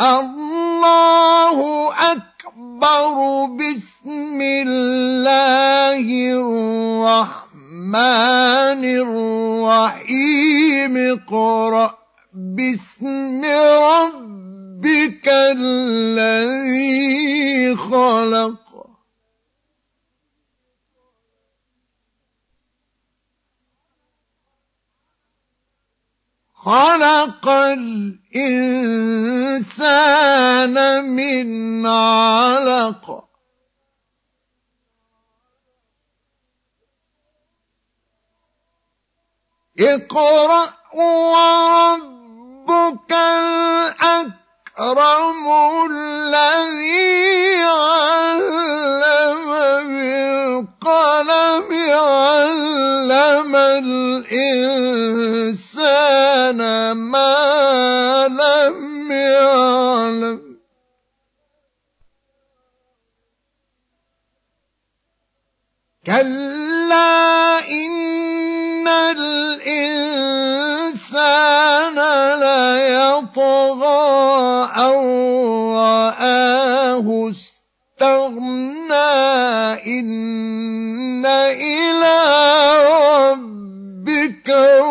الله أكبر بسم الله الرحمن الرحيم اقرأ باسم ربك الذي خلق خلق الإنسان من علق. اقرأ وربك الأكرم الذي الإنسان ما لم يعلم. كلا إن الإنسان ليطغى أن رآه استغنى. إن إلى ربك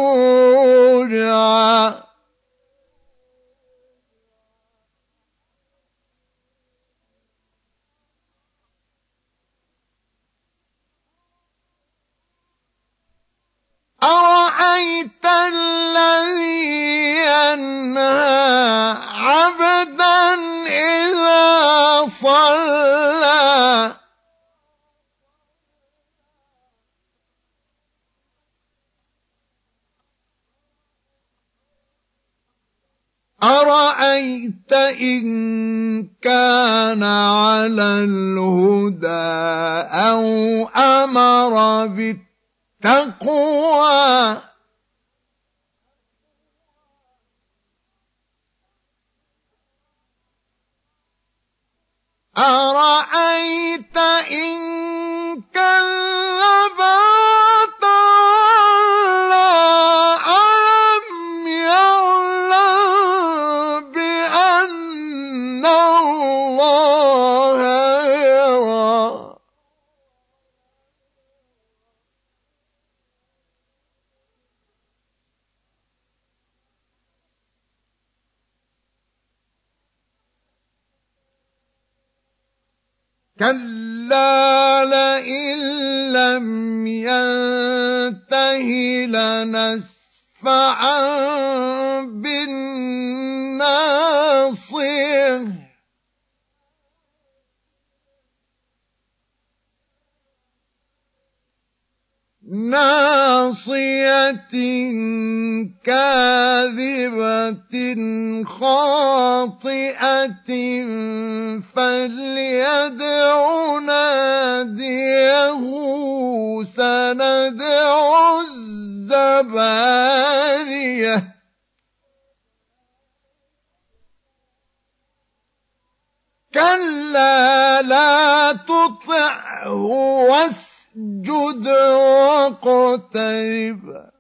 أرأيت إن كان على الهدى أو أمر بالتقوى؟ أرأيت الله يرى. كلا لئن لم ينته لنسفعا بالناصيه ناصية كاذبة خاطئة فليدع ناديه سندع الزبانية. كلا لا تطعه واسجد واقترب.